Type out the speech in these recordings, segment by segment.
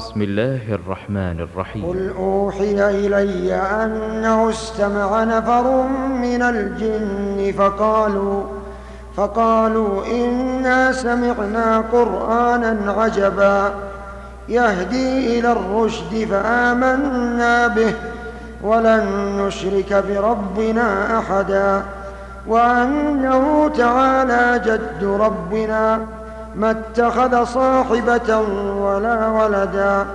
بسم الله الرحمن الرحيم. قل أوحي إلي أنه استمع نفر من الجن فقالوا فقالوا إنا سمعنا قرآنا عجبا يهدي إلى الرشد فآمنا به ولن نشرك بربنا أحدا وأنه تعالى جد ربنا ما اتخذ صاحبة ولا ولدا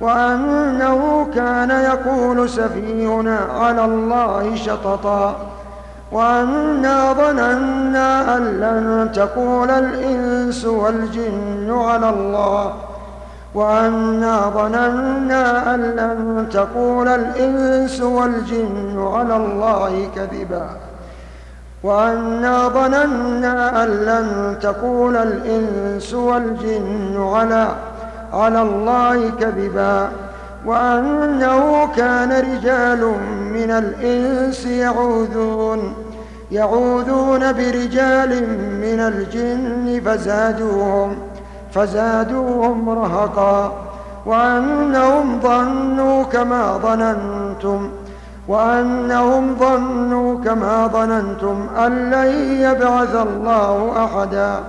وأنه كان يقول سفيهنا على الله شططا وأنا ظننا أن لن تقول الإنس والجن على الله وأنا ظننا أن لن تقول الإنس والجن على الله كذبا. وأنا ظننا أن لن تقول الإنس والجن على على الله كذبا وأنه كان رجال من الإنس يعوذون يعوذون برجال من الجن فزادوهم فزادوهم رهقا وأنهم ظنوا كما ظننتم. وأنهم ظنوا كما ظننتم أن لن يبعث الله أحدا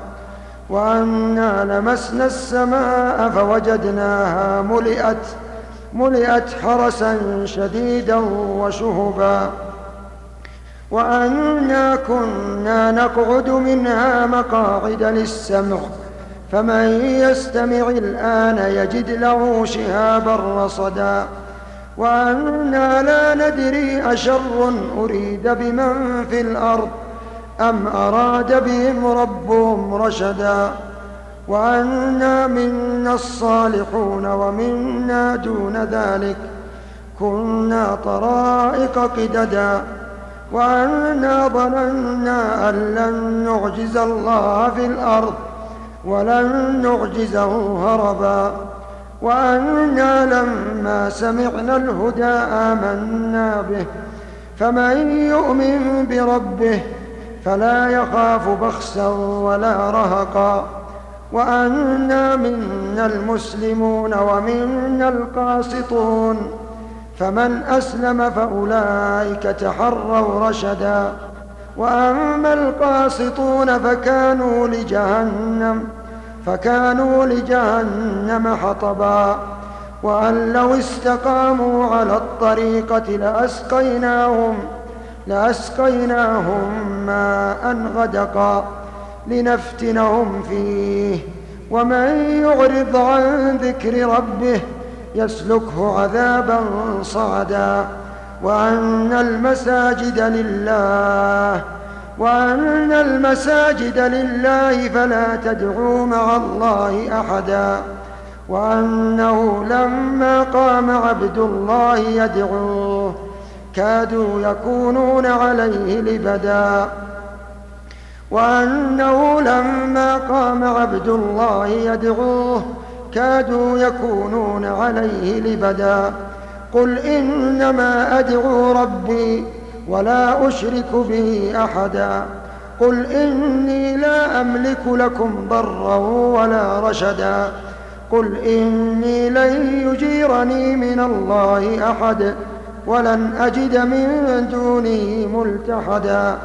وأنا لمسنا السماء فوجدناها ملئت ملئت حرسا شديدا وشهبا. وأنا كنا نقعد منها مقاعد للسمع فمن يستمع الآن يجد له شهابا رصدا. وأنا لا ندري أشر أريد بمن في الأرض أم أراد بهم ربهم رشدا وأنا منا الصالحون ومنا دون ذلك كنا طرائق قددا وأنا ظننا أن لن نعجز الله في الأرض ولن نعجزه هربا وأنا لما سمعنا الهدى آمنا به. فمن يؤمن بربه فلا يخاف بخسا ولا رهقا. وأنا منا المسلمون ومنا القاسطون. فمن أسلم فأولئك تحروا رشدا. وأما القاسطون فكانوا لجهنم. فكانوا لجهنم حطبا وأن لو استقاموا على الطريقة لأسقيناهم لأسقيناهم ماء غدقا لنفتنهم فيه ومن يعرض عن ذكر ربه يسلكه عذابا صعدا وأن المساجد لله وأن المساجد لله فلا تدعوا مع الله أحدا. وأنه لما قام عبد الله يدعوه كادوا يكونون عليه لبدا. وأنه لما قام عبد الله يدعوه كادوا يكونون عليه لبدا. قل إنما أدعو ربي ولا أشرك به أحدا. قل إني لا أملك لكم ضرا ولا رشدا. قل إني لن يجيرني من الله أحد ولن أجد من دونه ملتحدا.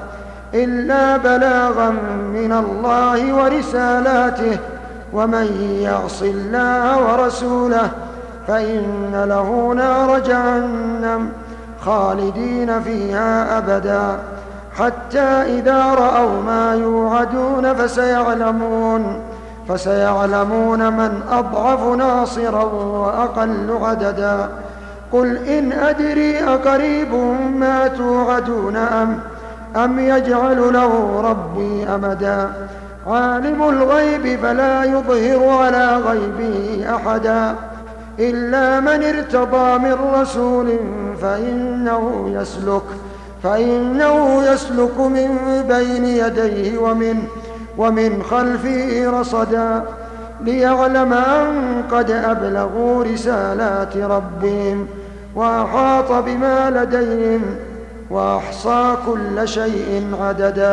إلا بلاغا من الله ورسالاته. ومن يعص الله ورسوله فإن له نار جهنم. خالدين فيها أبدا حتى إذا رأوا ما يوعدون فسيعلمون فسيعلمون من أضعف ناصرا وأقل عددا. قل إن أدري أقريب ما توعدون أم أم يجعل له ربي أمدا. عالم الغيب فلا يظهر على غيبه أحدا. إلا من ارتضى من رسول فإنه يسلك فإنه يسلك من بين يديه ومن ومن خلفه رصدا ليعلم أن قد أبلغوا رسالات ربهم وأحاط بما لديهم وأحصى كل شيء عددا.